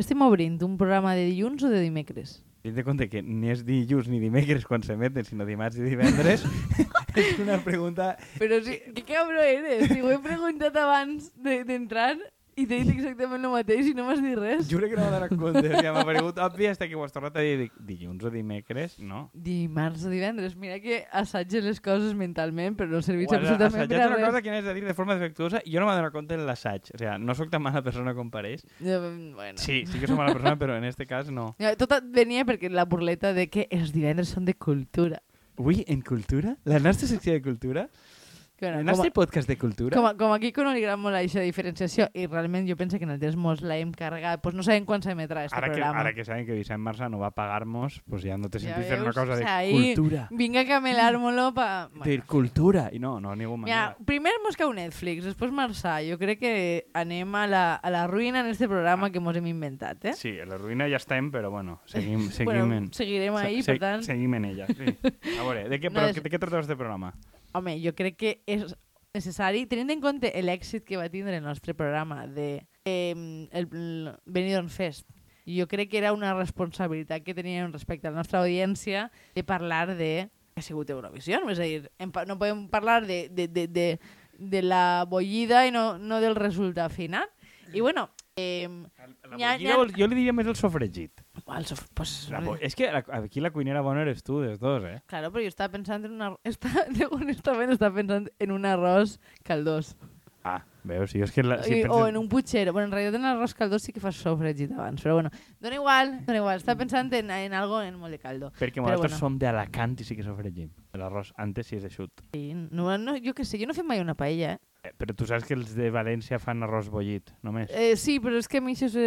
Que estem obrint? Un programa de dilluns o de dimecres? Tinc de compte que ni és dilluns ni dimecres quan s'emeten, sinó dimarts i divendres. és una pregunta... Però sí, que cabró eres? Si ho he preguntat abans de- d'entrar i t'he dit exactament el mateix i no m'has dit res. Juro que no m'ha donat compte. Sigui, m'ha paregut obvi hasta que ho has tornat a dir. Dic, dilluns o dimecres, no. Dimarts o divendres. Mira que assatges les coses mentalment, però no serveix absolutament per a una res. cosa que n'has de dir de forma defectuosa i jo no m'he donat compte en l'assaig. O sigui, no sóc tan mala persona com pareix. Eh, Bueno. Sí, sí que soc mala persona, però en este cas no. Ja, Tot venia perquè la burleta de que els divendres són de cultura. Ui, en cultura? La nostra secció de cultura? Que, El bueno, nostre com, podcast de cultura? a, com, a, com aquí que no li agrada molt aquesta diferenciació i realment jo penso que en el temps mos l'hem carregat, pues no sabem quan s'emetrà aquest Ara que, programa. ara que saben que Vicent Marçà no va pagar-nos, pues ja no té sentit fer una cosa de O sea, ahí- cultura. Vinga a camelar-me-lo pa... Dir cultura. I no, no, ningú Mira, manera. primer mos cau Netflix, després Marçà. Jo crec que anem a la, a la ruïna en este programa que mos hem inventat, eh? Sí, a la ruïna ja estem, però bueno, seguim, seguim bueno, en... seguirem ahí, se- per tant... Seguim en ella, sí. A veure, de què, No però, és- de què tracta este programa? Home, jo crec que és necessari, tenint en compte l'èxit que va tindre el nostre programa de eh, el, el Benidorm Fest, jo crec que era una responsabilitat que teníem respecte a la nostra audiència de parlar de que ha sigut Eurovisió, és a dir, no podem parlar de, de, de, de, de la bollida i no, no del resultat final. I bueno, eh, La ha- bollida, ha- vol- jo li diria més el sofregit. Sof- pues, La bo... És que la, aquí la cuinera bona eres tu, dels dos, eh? Claro, però jo estava pensant en una... Està, honestament, estava pensant en un arròs caldós. Ah, veus, jo és que... La, I, si O penses... en un putxero. Bueno, en realitat en l'arròs caldós sí que fas sofregit abans, però bueno, dona igual, dona igual. Estava pensant en, en algo en molt de caldo. Perquè però nosaltres bueno. som d'Alacant i sí que sofregim. L'arròs antes sí és eixut. Sí, no, no, jo què sé, jo no he fet mai una paella, eh? Eh, però tu saps que els de València fan arròs bollit, només. eh sí, però és que a mi això se...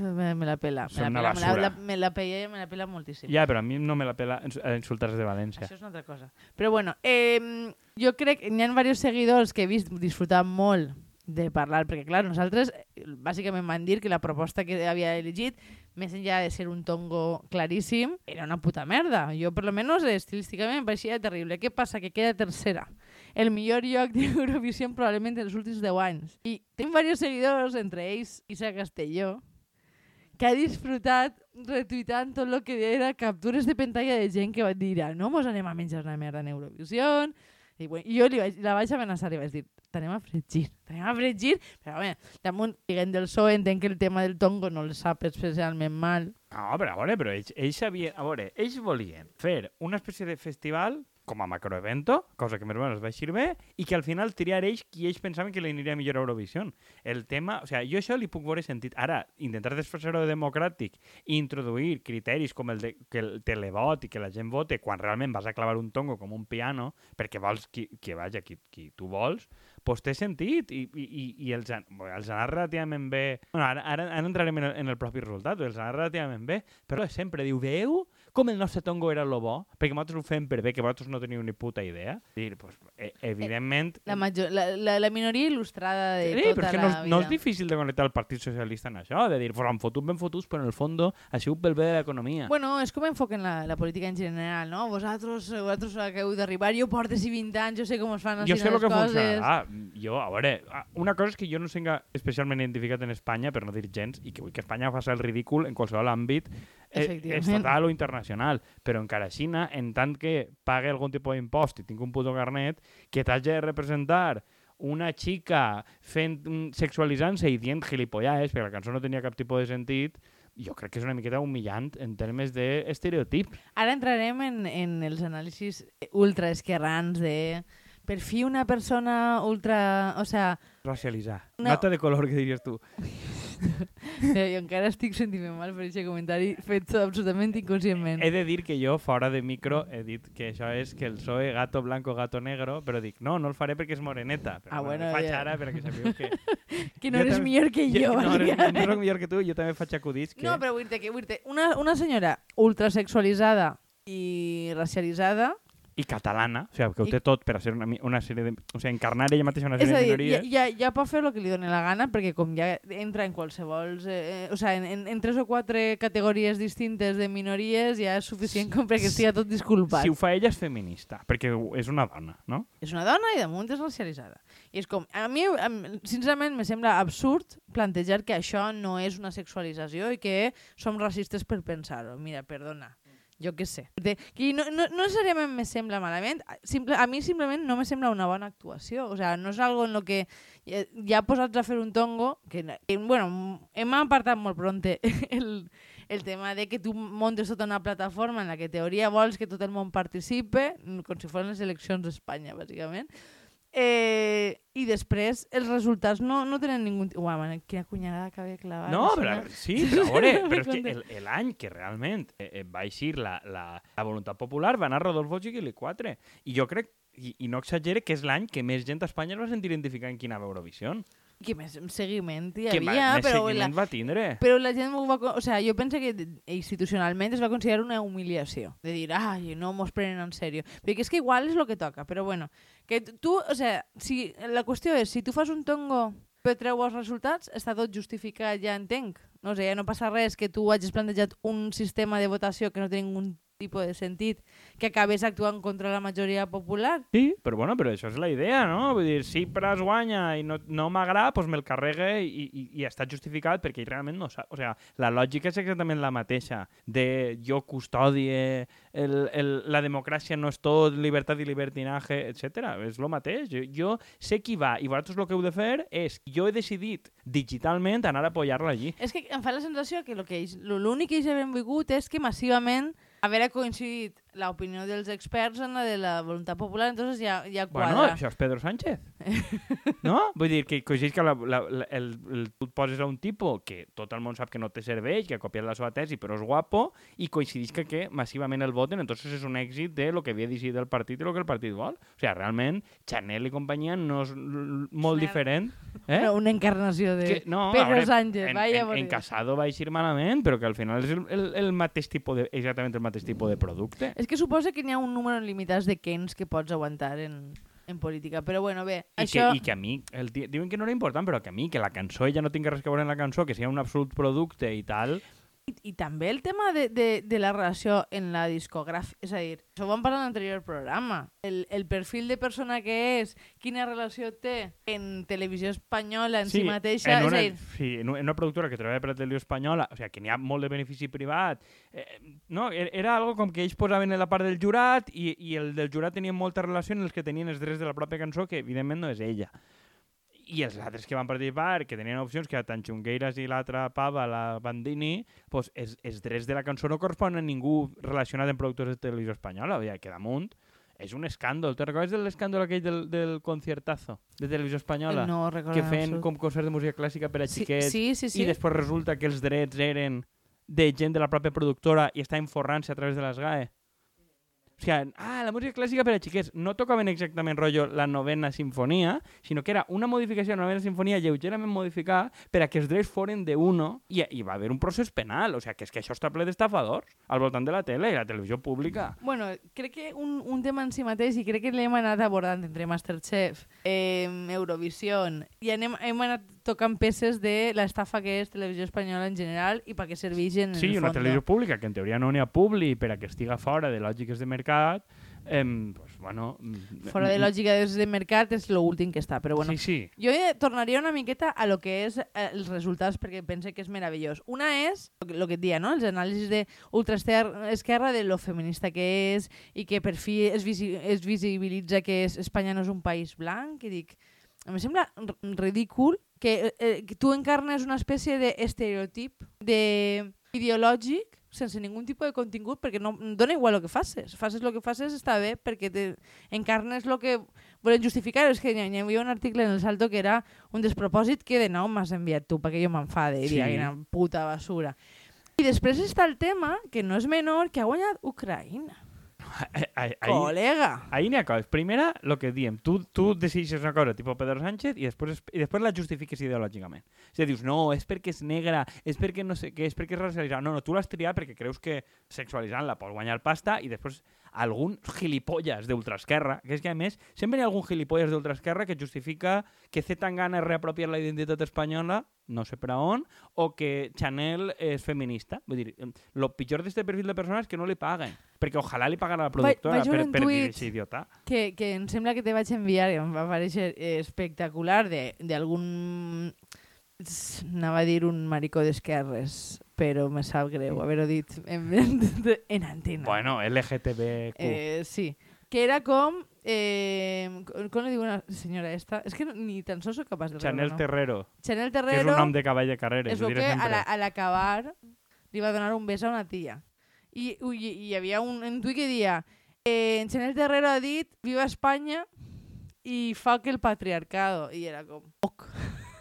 me, me la pela. Me Són la, pela me, la, me la paella me la pela moltíssim. Ja, però a mi no me la pela eh, insultar de València. Això és una altra cosa. Però bueno, eh, jo crec que hi ha diversos seguidors que he vist disfrutar molt de parlar, perquè clar, nosaltres eh, bàsicament van dir que la proposta que havia elegit, més enllà de ser un tongo claríssim, era una puta merda. Jo, per lo menos, estilísticament, em pareixia terrible. Què passa? Que queda tercera. El millor lloc d'Eurovisió probablement dels últims 10 anys. I tenim diversos seguidors, entre ells Isa Castelló, que ha disfrutat retuitant tot el que era captures de pantalla de gent que va dir "Ah, no mos anem a menjar una merda en Eurovisió i, bueno, i jo li vaig, la vaig amenaçar i vaig dir t'anem a fregir, t'anem a fregir però bé, damunt diguem del PSOE entenc que el tema del tongo no el sap especialment mal. No, però a veure, però ells, ells sabien... A veure, ells volien fer una espècie de festival com a macroevento, cosa que més o menys va eixir bé, i que al final triar ells qui ells pensaven que li aniria millor a Eurovisió. El tema... O sigui, jo això li puc veure sentit. Ara, intentar desfer-ho de democràtic i introduir criteris com el de que el televot i que la gent vote quan realment vas a clavar un tongo com un piano perquè vols qui, que vaja qui, qui tu vols, pues té sentit i, i, i, els, han, els ha anat relativament bé. Bueno, ara, ara, ara entrarem en el, en el propi resultat, els ha anat relativament bé, però sempre diu, veu com el nostre tongo era lo bo? Perquè nosaltres ho fem per bé, que vosaltres no teniu ni puta idea. Dir, pues, e evidentment... la, major, la, la, la minoria il·lustrada de Sí, tota però és que no, vida no és difícil de connectar el Partit Socialista en això, de dir, pues, han fotut ben fotuts, però en el fons ha sigut pel bé de l'economia. Bueno, és com enfoquen la, la política en general, no? Vosaltres, vosaltres acabeu d'arribar, jo porto 20 anys, jo sé com es fan jo sé les que coses. funcionarà. Jo, a veure, ah, una cosa és que jo no senga especialment identificat en Espanya, per no dir gens, i que vull que Espanya faci el ridícul en qualsevol àmbit eh. Estatal o internacional. Però encara a Xina, en tant que pague algun tipus d'impost i tinc un puto carnet, que t'hagi de representar una xica fent, mm, sexualitzant-se i dient gilipollades, perquè la cançó no tenia cap tipus de sentit, jo crec que és una miqueta humillant en termes d'estereotip. Ara entrarem en, en els anàlisis ultra esquerrans de per fi una persona ultra... O sea, Racialitzar. No. Nota de color, que diries tu. jo encara estic sentint mal per aquest comentari fet absolutament inconscientment. He de dir que jo, fora de micro, he dit que això és que el PSOE gato blanco, gato negro, però dic, no, no el faré perquè és moreneta. Però Ah, bueno, bueno, faig ja. ara perquè sabeu que... que no jo eres també- millor que jo. no, no, Adrià. no soc millor que tu, jo també faig acudits que... No, però vull dir que vull dir, una, una senyora ultrasexualitzada i racialitzada i catalana, o sigui, que ho té tot per a ser una, una sèrie de... O sigui, encarnar ella mateixa una És sèrie a de dir, ja, minories... ja, ja pot fer el que li doni la gana, perquè com ja entra en qualsevol... Eh, o sigui, en, en, en tres o quatre categories distintes de minories ja és suficient com perquè estigui tot disculpat. Si ho fa ella és feminista, perquè és una dona, no? És una dona i damunt és racialitzada. I és com, a mi, em- sincerament, me sembla absurd plantejar que això no és una sexualització i que som racistes per pensar-ho. Mira, perdona, jo què sé. De, que no, no, no necessàriament me sembla malament, simple, a mi simplement no me sembla una bona actuació. O sea, no és algo en lo que ja, ja posats a fer un tongo, que, que bueno, hem apartat molt pronte el, el tema de que tu montes tota una plataforma en la que teoria vols que tot el món participe, com si fossin les eleccions d'Espanya, bàsicament, Eh, I després els resultats no, no tenen ningú... Uau, man, quina cunyada que havia clavat. No, però, sí, però, a veure, però és que conté. el- el any que realment eh, eh, va eixir la, la, la voluntat popular va anar Rodolfo Chiquili 4. I jo crec, i, i no exagere, que és l'any que més gent a Espanya es va sentir identificar en quina va Eurovision. Que més seguiment hi que havia, més però, la, va tindre. però la gent ho va... O sea, jo penso que institucionalment es va considerar una humiliació. De dir, ai, no mos prenen en sèrio. Perquè és que igual és el que toca, però bueno. Que tu, o sea, si, la qüestió és, si tu fas un tongo però treu els resultats, està tot justificat, ja entenc. No sé, ja no passa res que tu hagis plantejat un sistema de votació que no té ningú tipus de sentit, que acabés actuant contra la majoria popular. Sí, però bueno, però això és la idea, no? Vull dir, si Pras guanya i no, no m'agrada, doncs me'l carregue i, i, i està justificat perquè ell realment no sap. O sigui, la lògica és exactament la mateixa de jo custodie, el, el, la democràcia no és tot, llibertat i libertinaje, etc. És el mateix. Jo, jo sé qui va i vosaltres el que heu de fer és, jo he decidit digitalment anar a apoyar-la allí. És que em fa la sensació que lo que ells- lo- l'únic que ells havien volgut és que massivament haver coincidit l'opinió dels experts en la de la voluntat popular, entonces ja, ja Bueno, quadra. això és Pedro Sánchez. no? Vull dir que coincideix que la, la, la, el, el, tu et poses a un tipus que tot el món sap que no té serveix, que ha copiat la seva tesi, però és guapo, i coincideix que, que massivament el voten, entonces és un èxit de lo que havia decidit el partit i el que el partit vol. O sigui, realment, Chanel i companyia no és molt Chanel. diferent. Eh? Una, una encarnació de que, no, Pedro veure, Sánchez, en, vaya en, en Dios. Casado va eixir malament, però que al final és el, el, el mateix tipus de, exactament el mateix tipus de producte. És que suposa que n'hi ha un número limitat de Keynes que pots aguantar en, en política. Però bueno, bé, I, això... que, I que a mi, el, di- diuen que no era important, però que a mi, que la cançó ja no tinc res que veure en la cançó, que sigui un absolut producte i tal... I, I també el tema de, de, de la relació en la discogràfica. És a dir, això ho vam parlar en l'anterior programa. El, el perfil de persona que és, quina relació té en televisió espanyola en si, mateixa. en és una, a dir, sí, en una, en una productora que treballa per la televisió espanyola, o sigui, que n'hi ha molt de benefici privat, eh, no, era, era algo com que ells posaven en la part del jurat i, i el del jurat tenia molta relació en els que tenien els drets de la pròpia cançó, que evidentment no és ella. I els altres que van participar, que tenien opcions, que tant Xungueiras i l'altra pava, la Bandini, pues, els, els drets de la cançó no corresponen a ningú relacionat amb productors de televisió espanyola. O sigui, que damunt és un escàndol. Te recordes de l'escàndol aquell del, del conciertazo de televisió espanyola? no recordo. que en feien absolut. com concerts de música clàssica per a Sí, xiquets sí, sí, sí. i després resulta que els drets eren de gent de la pròpia productora i estaven forrant-se a través de les GAE. O sigui, ah, la música clàssica per a xiquets no tocaven exactament rotllo la novena sinfonia, sinó que era una modificació de la novena sinfonia lleugerament modificada per a que els drets foren de uno i, i va haver un procés penal. O sigui, que és que això està ple d'estafadors al voltant de la tele i la televisió pública. Bueno, crec que un, un tema en si mateix, i crec que l'hem anat abordant entre Masterchef, eh, Eurovision, i anem, hem anat tocant peces de l'estafa que és televisió espanyola en general i per què serveixen en Sí, el una fons. televisió pública que en teoria no n'hi ha publi per a que estiga fora de lògiques de mercat, eh, pues, bueno... mm, Fora de lògica de, de mercat és l'últim que està, però bueno. Sí, sí. Jo tornaria una miqueta a lo que és eh, els resultats perquè pense que és meravellós. Una és, el que et dia, no? els anàlisis de ultraesquerra de lo feminista que és i que per fi es, visi es visibilitza que és, Espanya no és un país blanc, i dic, em sembla ridícul que, eh, que tu encarnes una espècie d'estereotip de ideològic sense ningú tipus de contingut, perquè no dona igual el que facis. Facis el que facis està bé perquè te, encarnes el que volen justificar. És que hi, havia un article en el Salto que era un despropòsit que de nou m'has enviat tu perquè jo m'enfade i Sí. sí. quina puta basura. I després està el tema, que no és menor, que ha guanyat Ucraïna. Ahí, Col·lega! ahí n'hi ha coses. Primera, el que diem, tu, tu decideixes una cosa tipus Pedro Sánchez i després, es- i després la justifiques ideològicament. A dir, dius, no, és perquè és negra, és perquè no sé què, és perquè és racialitzada. No, no, tu l'has triat perquè creus que sexualitzant-la pots guanyar pasta i després algun gilipolles d'ultraesquerra, que és que a més sempre hi ha algun gilipolles d'ultraesquerra que justifica que C Tangana es reapropiar la identitat espanyola no sé per on, o que Chanel és feminista. Vull dir, el pitjor d'aquest perfil de persones és que no li paguen, perquè ojalà li paguen a la productora vaig per, per dir així idiota. que, que em sembla que te vaig enviar, em va parecer eh, espectacular, de- d'algun... Anava a dir un maricó d'esquerres, però me sap greu haver-ho dit en, en antena. Bueno, LGTBQ. Eh, sí, que era com... Eh, com li diu una senyora esta? És que ni tan sols soc capaç de Chanel no? Terrero, Chanel que és Terrero un nom de cavall de carreres, veu diré que a sempre. la- a l'acabar li va donar un bes a una tia. I, ui, i hi havia un, un tuit que dia eh, Chanel Terrero ha dit viva Espanya i fuck el patriarcado. I era com... Fuck.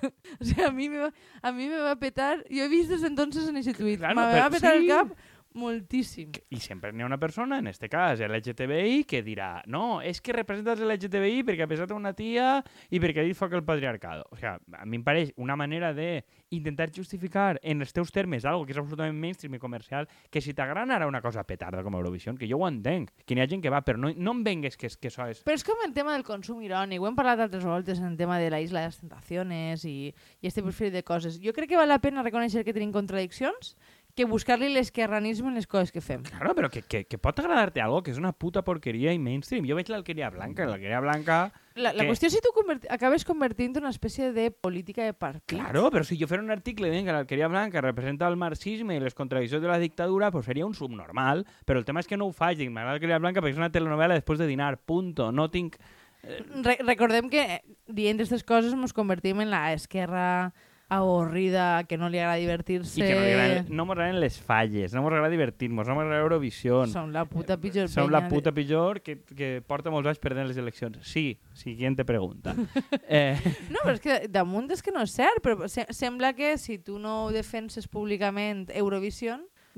o sea, a mi, me va, a mi me va petar... Jo he vist des d'entonces en ese tuit. Claro, me va petar sí. el cap moltíssim. I sempre n'hi ha una persona, en este cas LGTBI, que dirà no, és que representa els LGTBI perquè ha pesat una tia i perquè ha dit foc el patriarcado. O sea, a mi em pareix una manera de intentar justificar en els teus termes algo que és absolutament mainstream i comercial, que si t'agrada ara una cosa petarda com Eurovision, que jo ho entenc, que n'hi ha gent que va, però no, no em vengues que, que això és... Però és com el tema del consum irònic. Ho hem parlat altres voltes en el tema de la Isla de les Tentaciones i, i este perfil de coses. Jo crec que val la pena reconèixer que tenim contradiccions que buscar-li l'esquerranisme en les coses que fem. Claro, però que, que, que pot agradar-te algo que és una puta porqueria i mainstream. Jo veig l'alqueria blanca, l'alqueria blanca... La, la Què? qüestió és si tu converti acabes convertint en una espècie de política de partit. Claro, però si jo fera un article dient que l'alqueria blanca representa el marxisme i les contradiccions de la dictadura, pues seria un subnormal. Però el tema és que no ho faig. Dic, m'agrada l'alqueria blanca perquè és una telenovela després de dinar, punto. No tinc... Re recordem que eh, dient aquestes coses ens convertim en la esquerra avorrida, que no li agrada divertir-se. I que no, li agraden, no m'agraden les falles, no m'agrada divertir-nos, no m'agrada Eurovisió. Som la puta pitjor Som penya la de- puta pitjor que, que porta molts anys perdent les eleccions. Sí, siguiente pregunta. eh, No, però és que damunt és que no és cert, però se sembla que si tu no defenses públicament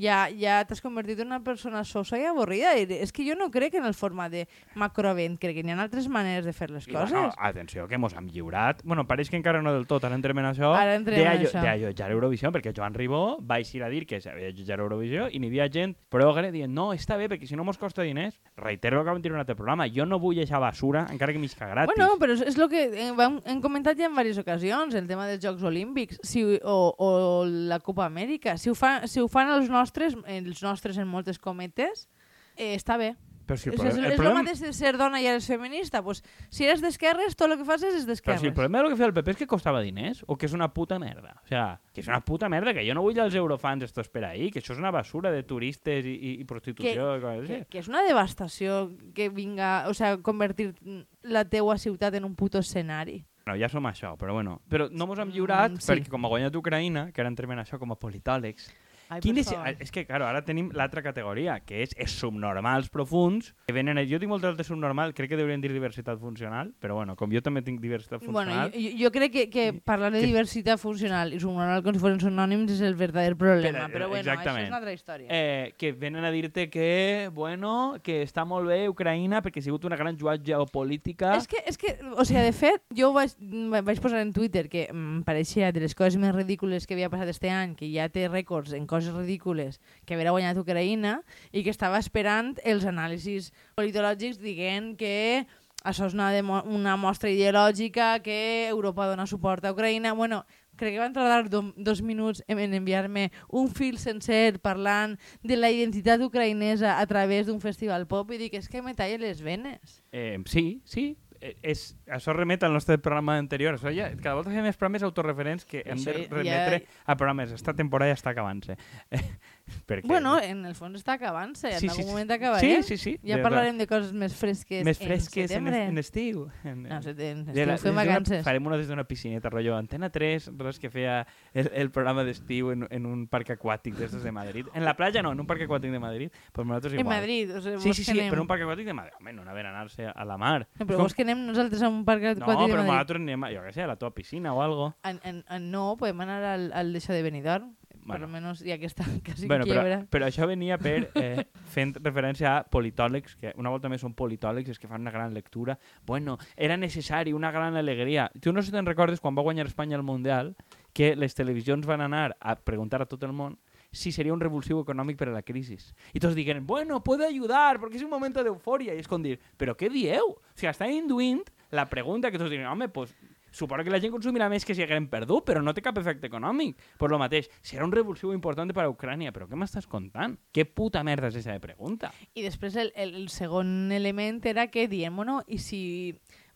Ja, ja t'has convertit en una persona sosa i avorrida. I és que jo no crec en el format de macroevent, crec que hi ha altres maneres de fer les I, coses. bueno, atenció, que mos hem lliurat. Bueno, pareix que encara no del tot, ara entrem en això. Ara entrem de en això. De allotjar Eurovisió, perquè Joan Ribó va eixir a dir que s'havia d'allotjar Eurovisió i n'hi havia gent progre dient no, està bé, perquè si no mos costa diners. Reitero el que vam dir en un altre programa, jo no vull deixar basura, encara que m'isca gratis. Bueno, però és, és el que hem, vam- hem comentat ja en diverses ocasions, el tema dels Jocs Olímpics si, o, o la Copa Amèrica. Si ho, fa, si ho fan els nostres, els nostres en moltes cometes, eh, està bé. Però si el, és, pro- és, el és el problema... mateix de ser dona i eres feminista. Pues, si eres d'esquerres, tot el que fas és Però d'esquerres. si el problema del que feia el PP és que costava diners o que és una puta merda. O sea, que és una puta merda, que jo no vull els eurofans estos per ahí, que això és una basura de turistes i, i, i prostitució. i coses que, que és una devastació que vinga, o sea, convertir la teua ciutat en un puto escenari. No, ja som això, però bueno. Però no mos hem lliurat Mm, sí. perquè com ha guanyat Ucraïna, que ara entrem en això com a politòlegs, Ai, Quin és, és que, claro, ara tenim l'altra categoria, que és els subnormals profuns, que venen... Jo tinc molt de subnormal, crec que deurien dir diversitat funcional, però bueno, com jo també tinc diversitat Bueno, funcional... jo, jo crec que, que parlar de que- diversitat funcional i submoral com si fossin sinònims és el verdader problema. Però, Però, bueno, exactament. això és una altra història. eh, que venen a dir-te que, bueno, que està molt bé Ucraïna perquè ha sigut una gran jugada geopolítica. És que, és que, o sigui, de fet, jo ho vaig, vaig posar en Twitter que em pareixia de les coses més ridícules que havia passat este any, que ja té rècords en coses ridícules, que havia guanyat Ucraïna i que estava esperant els anàlisis politològics dient que això és una, una mostra ideològica que Europa dona suport a Ucraïna. Bueno, crec que van tardar do, dos minuts en, en enviar-me un fil sencer parlant de la identitat ucraïnesa a través d'un festival pop i dic, és que me tallen les venes. Eh, sí, sí. Eh, és, això remet al nostre programa anterior. Això ja, cada volta fem més programes autorreferents que hem de Això ja- remetre a programes. Esta temporada ja està acabant-se. Perquè... Bueno, en el fons està acabant-se, en Sí, algun sí, sí. moment acabarem. Sí, sí, sí. Ja De- parlarem de coses més fresques més fresques en, setembre. en estiu. En, No, en de estiu la- fem des vacances. Farem una des d'una piscineta, rotllo Antena 3, res que feia el, el programa d'estiu en, en un parc aquàtic d'estos de Madrid. En la platja no, en un parc aquàtic de Madrid. Pues nosaltres En igual. Madrid, o sigui, Sí, sí, sí, anem... però un parc aquàtic de Madrid. Home, no anaven a anar-se a la mar. No, però Com- vols que anem nosaltres a un parc No, aquàtic de però Madrid? nosaltres anem, a, jo què sé, a la teva piscina o algo. En, en, en, no, podem anar al, al d'això de Benidorm. Bueno. Per almenys ja que està quasi Bueno, en però, quiebra. però això venia per eh, fent referència a politòlegs, que una volta més són politòlegs, és que fan una gran lectura. Bueno, era necessari, una gran alegria. Tu no sé si te'n recordes quan va guanyar Espanya el Mundial, que les televisions van anar a preguntar a tot el món si seria un revulsiu econòmic per a la crisi. I tots diguen, bueno, puede ayudar, perquè és un moment d'eufòria. I és com dir, però què dieu? O sigui, està induint la pregunta que tots diuen, home, pues, suposo que la gent consumirà més que si haguem perdut, però no té cap efecte econòmic. Per lo mateix, serà un revulsiu important per a Ucrània, però què m'estàs contant? Què puta merda és aquesta pregunta? I després el, el, el segon element era que diem, bueno, i si...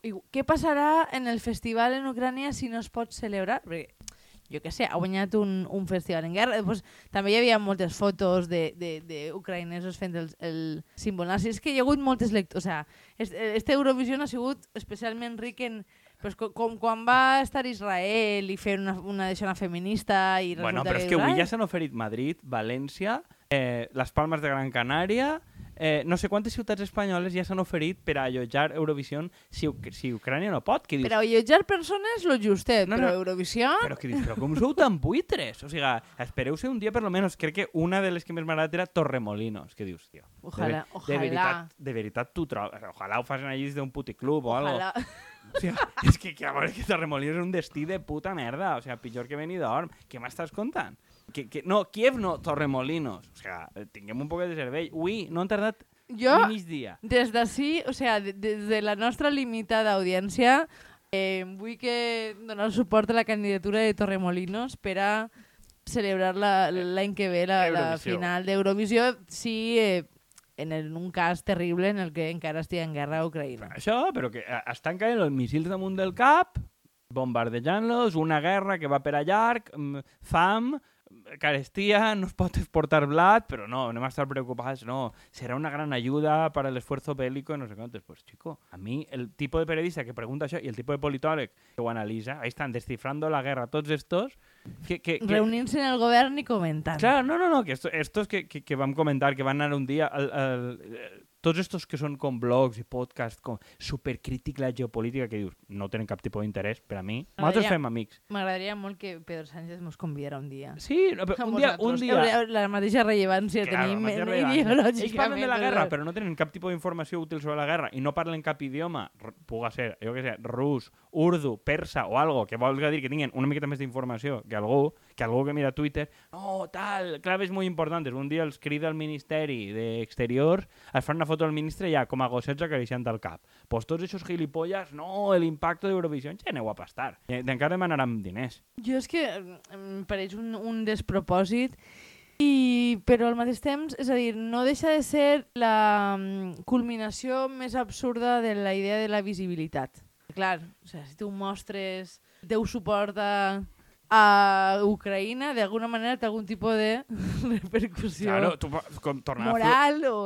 i Què passarà en el festival en Ucrània si no es pot celebrar? Perquè, jo què sé, ha guanyat un, un festival en guerra. Després, també hi havia moltes fotos d'ucraïnesos fent el, el símbol nazi. És que hi ha hagut moltes lectures. O sea, este, este Eurovisió ha sigut especialment ric en, pues, com, com quan va estar Israel i fer una, una deixona feminista i Bueno, però és que avui ja s'han oferit Madrid, València, eh, les Palmes de Gran Canària, eh, no sé quantes ciutats espanyoles ja s'han oferit per a allotjar Eurovisió si, si Ucrània no pot. Que dius, Per allotjar persones, lo justet, No, però no. Eurovisió... Però que dius, però com sou tan buitres? O sigui, espereu-se un dia per lo menos. Crec que una de les que més m'ha agradat era Torremolinos. Que dius, tio, Ojalà, de, ojalà. de veritat, de veritat tu trobes. Ojalà ho facin allí des d'un puticlub o algo. O sigui, és que, que a veure, que Torremolinos és un destí de puta merda. O sigui, pitjor que Benidorm. Què m'estàs contant? Que, que, no, Kiev no, Torremolinos. O sigui, tinguem un poc de cervell. Ui, no han tardat Jo, ni mig dia. des d'ací, o sea, de- des de la nostra limitada audiència, eh, vull que donar suport a la candidatura de Torremolinos per a celebrar la- l'any que ve la, la final d'Eurovisió, sí, eh, en, el, un cas terrible en el que encara estigui en guerra a Ucraïna. Això, però que eh, estan caient els missils damunt del cap, bombardejant-los, una guerra que va per a llarg, mm, fam, carestia, no es pot exportar blat, però no, anem a estar preocupats, no, serà una gran ajuda para el esfuerzo bélico, no sé quantos. Pues, chico, a mí el tipo de periodista que pregunta això i el tipo de politòleg que ho analitza, ahí están descifrando la guerra tots estos, que, que, que, Reunint-se en el govern i comentant. Claro, no, no, no, que esto- estos que, que, que vam comentar, que van anar un dia... Al, al, tots estos que són com blogs i podcasts com supercrític la geopolítica que dius, no tenen cap tipus d'interès per a mi. Nosaltres fem amics. M'agradaria molt que Pedro Sánchez mos convidara un dia. Sí, no, però un dia, un dia... La mateixa rellevància Claro, tenim ideològicament. Ells parlen de la guerra, però- no tenen cap tipus d'informació útil sobre la guerra i no parlen cap idioma, puga ser, jo què sé, rus, urdu, persa o algo, que volga dir que tinguin una miqueta més d'informació que algú, que algú que mira Twitter, no, tal, claves molt importants. Un dia els crida al Ministeri d'Exteriors, es fan una foto del ministre ja com a gossets acariciant el cap. Pues tots aquests gilipolles, no, l'impacte d'Eurovisió, ja aneu a pastar. I encara demanaran diners. Jo és que em pareix un, un despropòsit i, però al mateix temps, és a dir, no deixa de ser la mm, culminació més absurda de la idea de la visibilitat. Clar, o sigui, si tu mostres el teu suport a, a Ucraïna, d'alguna manera té algun tipus de repercussió Claro, tu, com, tornar, a moral o...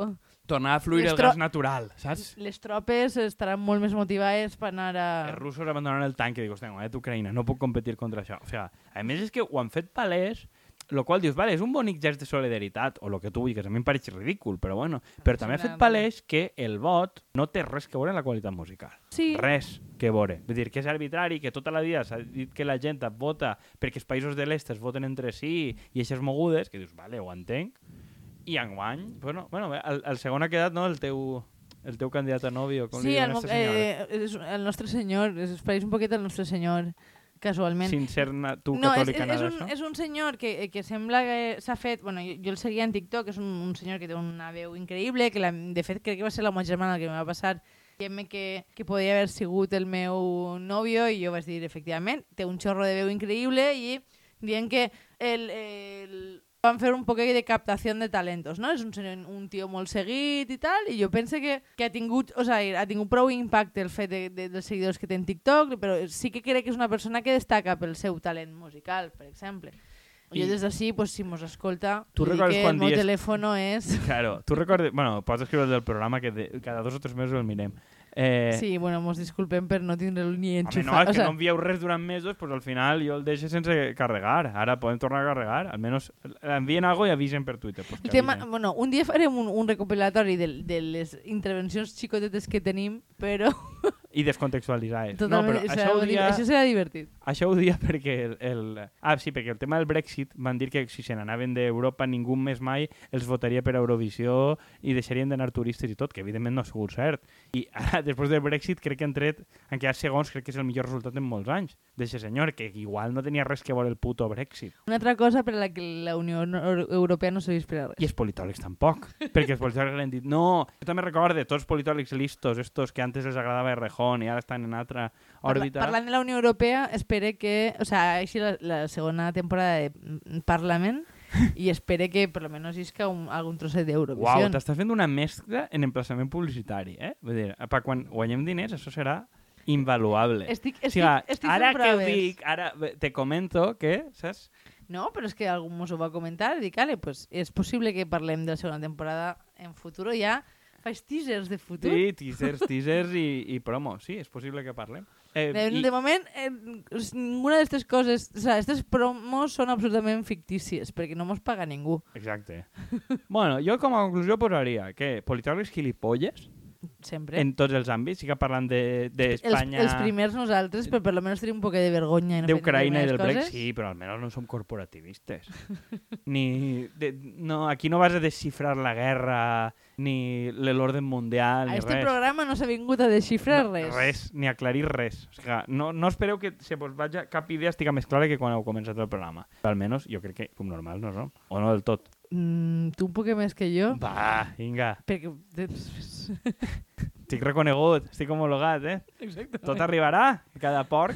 tornar a fluir Les el gas natural, saps? Les tropes estaran molt més motivades per anar a... Els russos abandonaran el tanc i hòstia, guanyat Ucraïna, no puc competir contra això. O sigui, a més és que ho han fet palès, lo qual dius, vale, és un bonic gest de solidaritat, o el que tu vulguis, a mi em pareix ridícul, però bueno. Però també ha fet palès que el vot no té res que veure en la qualitat musical. Sí, Res que veure. Vull dir, que és arbitrari, que tota la dia s'ha dit que la gent et vota perquè els països de l'est es voten entre si i eixes mogudes, que dius, vale, ho entenc. I enguany, bueno, bueno el, el segon ha quedat, no?, el teu, el teu candidat a nòvio, com sí li el, diuen senyora. eh, és el nostre senyor, es pareix un poquet al nostre senyor, casualment. Sin ser na- tu no, és, catòlica, és, nada un, d'això? és un senyor que, que sembla que s'ha fet... Bueno, jo, jo el seguia en TikTok, és un, un senyor que té una veu increïble, que la, de fet crec que va ser la meva germana que em va passar dient-me que, que podia haver sigut el meu nòvio i jo vaig dir, efectivament, té un xorro de veu increïble i dient que el, el, van fer un poquet de captació de talentos, no? És un, un tio molt seguit i tal, i jo penso que, que ha tingut, o sigui, ha tingut prou impacte el fet de, de, dels seguidors que té en TikTok, però sí que crec que és una persona que destaca pel seu talent musical, per exemple. I- Jo des d'ací, pues, si mos escolta, Tu recordes que quan el meu dies- telèfon és... Claro, tu recordes... Bueno, pots escriure el del programa que de, cada dos o tres mesos el mirem. Eh, Sí, bueno, mos disculpem per no tindre-lo ni Home, no, enxufat. és o que sea, no envieu res durant mesos, pues al final jo el deixo sense carregar. Ara podem tornar a carregar. Almenys envien algo i avisen per Twitter. Pues que tema, bueno, un dia farem un, un recopilatori de, de les intervencions xicotetes que tenim, però i descontextualitzades. No, Totalment, però serà això ho di- dia... això serà divertit. Això ho dia perquè el, el... Ah, sí, perquè el tema del Brexit van dir que si se n'anaven d'Europa ningú més mai els votaria per Eurovisió i deixarien d'anar turistes i tot, que evidentment no ha sigut cert. I ara, després del Brexit, crec que han tret, en quedat segons, crec que és el millor resultat en molts anys d'aquest senyor, que igual no tenia res que veure el puto Brexit. Una altra cosa per la que la Unió Euro- Europea no serveix per a res. I els politòlegs tampoc, perquè els politòlegs li han dit no, jo també recorde, tots els politòlegs listos, estos que antes els agradava Errejón i ara estan en altra Parla, òrbita... parlant de la Unió Europea, espere que... O sea, així la, la segona temporada de Parlament i espere que per lo menos isca un, algun trosset Uau, d'Eurovisió. t'estàs fent una mescla en emplaçament publicitari, eh? Vull dir, per quan guanyem diners, això serà invaluable. estic, o estic, sigui, estic ara que ho dic, ara te comento que, saps? No, però és que algú mos ho va comentar i dic, ale, pues, és possible que parlem de la segona temporada en futur ja faig teasers de futur. Sí, teasers, teasers i, i promo. Sí, és possible que parlem. Eh, De, i, de moment, eh, ninguna d'aquestes coses... O sea, aquestes promos són absolutament fictícies, perquè no mos paga ningú, Exacte. bueno, jo com a conclusió posaria que politòlegs gilipolles sempre. en tots els àmbits, sí que parlant els, d'Espanya... els primers nosaltres, però per lo menos tenim un poc de vergonya. no d'Ucraïna i del determinades Brexit, sí, però almenys no som corporativistes. ni de, no, aquí no vas a desxifrar la guerra, ni l'ordre mundial, A ni este res. programa no s'ha vingut a desxifrar No, res. Res, ni aclarir res. O sigui, no, no espereu que se vos vaja cap idea estigui més clara que quan heu començat el programa. Almenys jo crec que com normal no som. O no del tot. Mm, tu un poc més que jo, Va, vinga. perquè... Estic reconegut, estic homologat, eh? Exacte. Tot arribarà, cada porc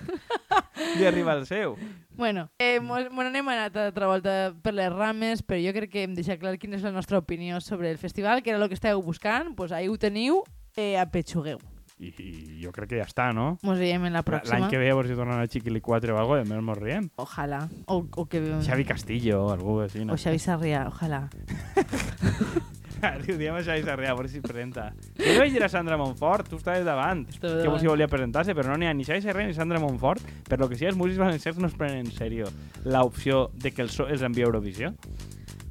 li arriba el seu. Bueno, eh, mos n'hem anat altra volta per les rames, però jo crec que hem deixat clar quina és la nostra opinió sobre el festival, que era el que estàveu buscant, doncs ahí ho teniu, eh, apetxugueu. I, I jo crec que ja està, no? Mos veiem en la pròxima. L'any que ve a veure si tornen a Chiquili 4 o alguna cosa, almenys mos riem. Ojalà. O, o que... Xavi Castillo o algú així. O No? Xavi Sarrià, ojalà. Ho diem a Xavi Sarrià, a veure si es presenta. Jo vaig dir a Sandra Montfort, tu estaves davant, Estava que davant. volia presentar-se, però no n'hi ha ni Xavi Sarrià ni Sandra Montfort, per lo que sí, els músics valencians no es prenen en sèrio l'opció de que els, els envia a Eurovisió.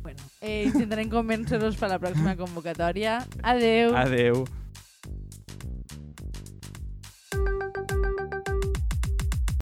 Bueno, eh, intentarem convèncer-los per la pròxima convocatòria. Adeu. Adeu.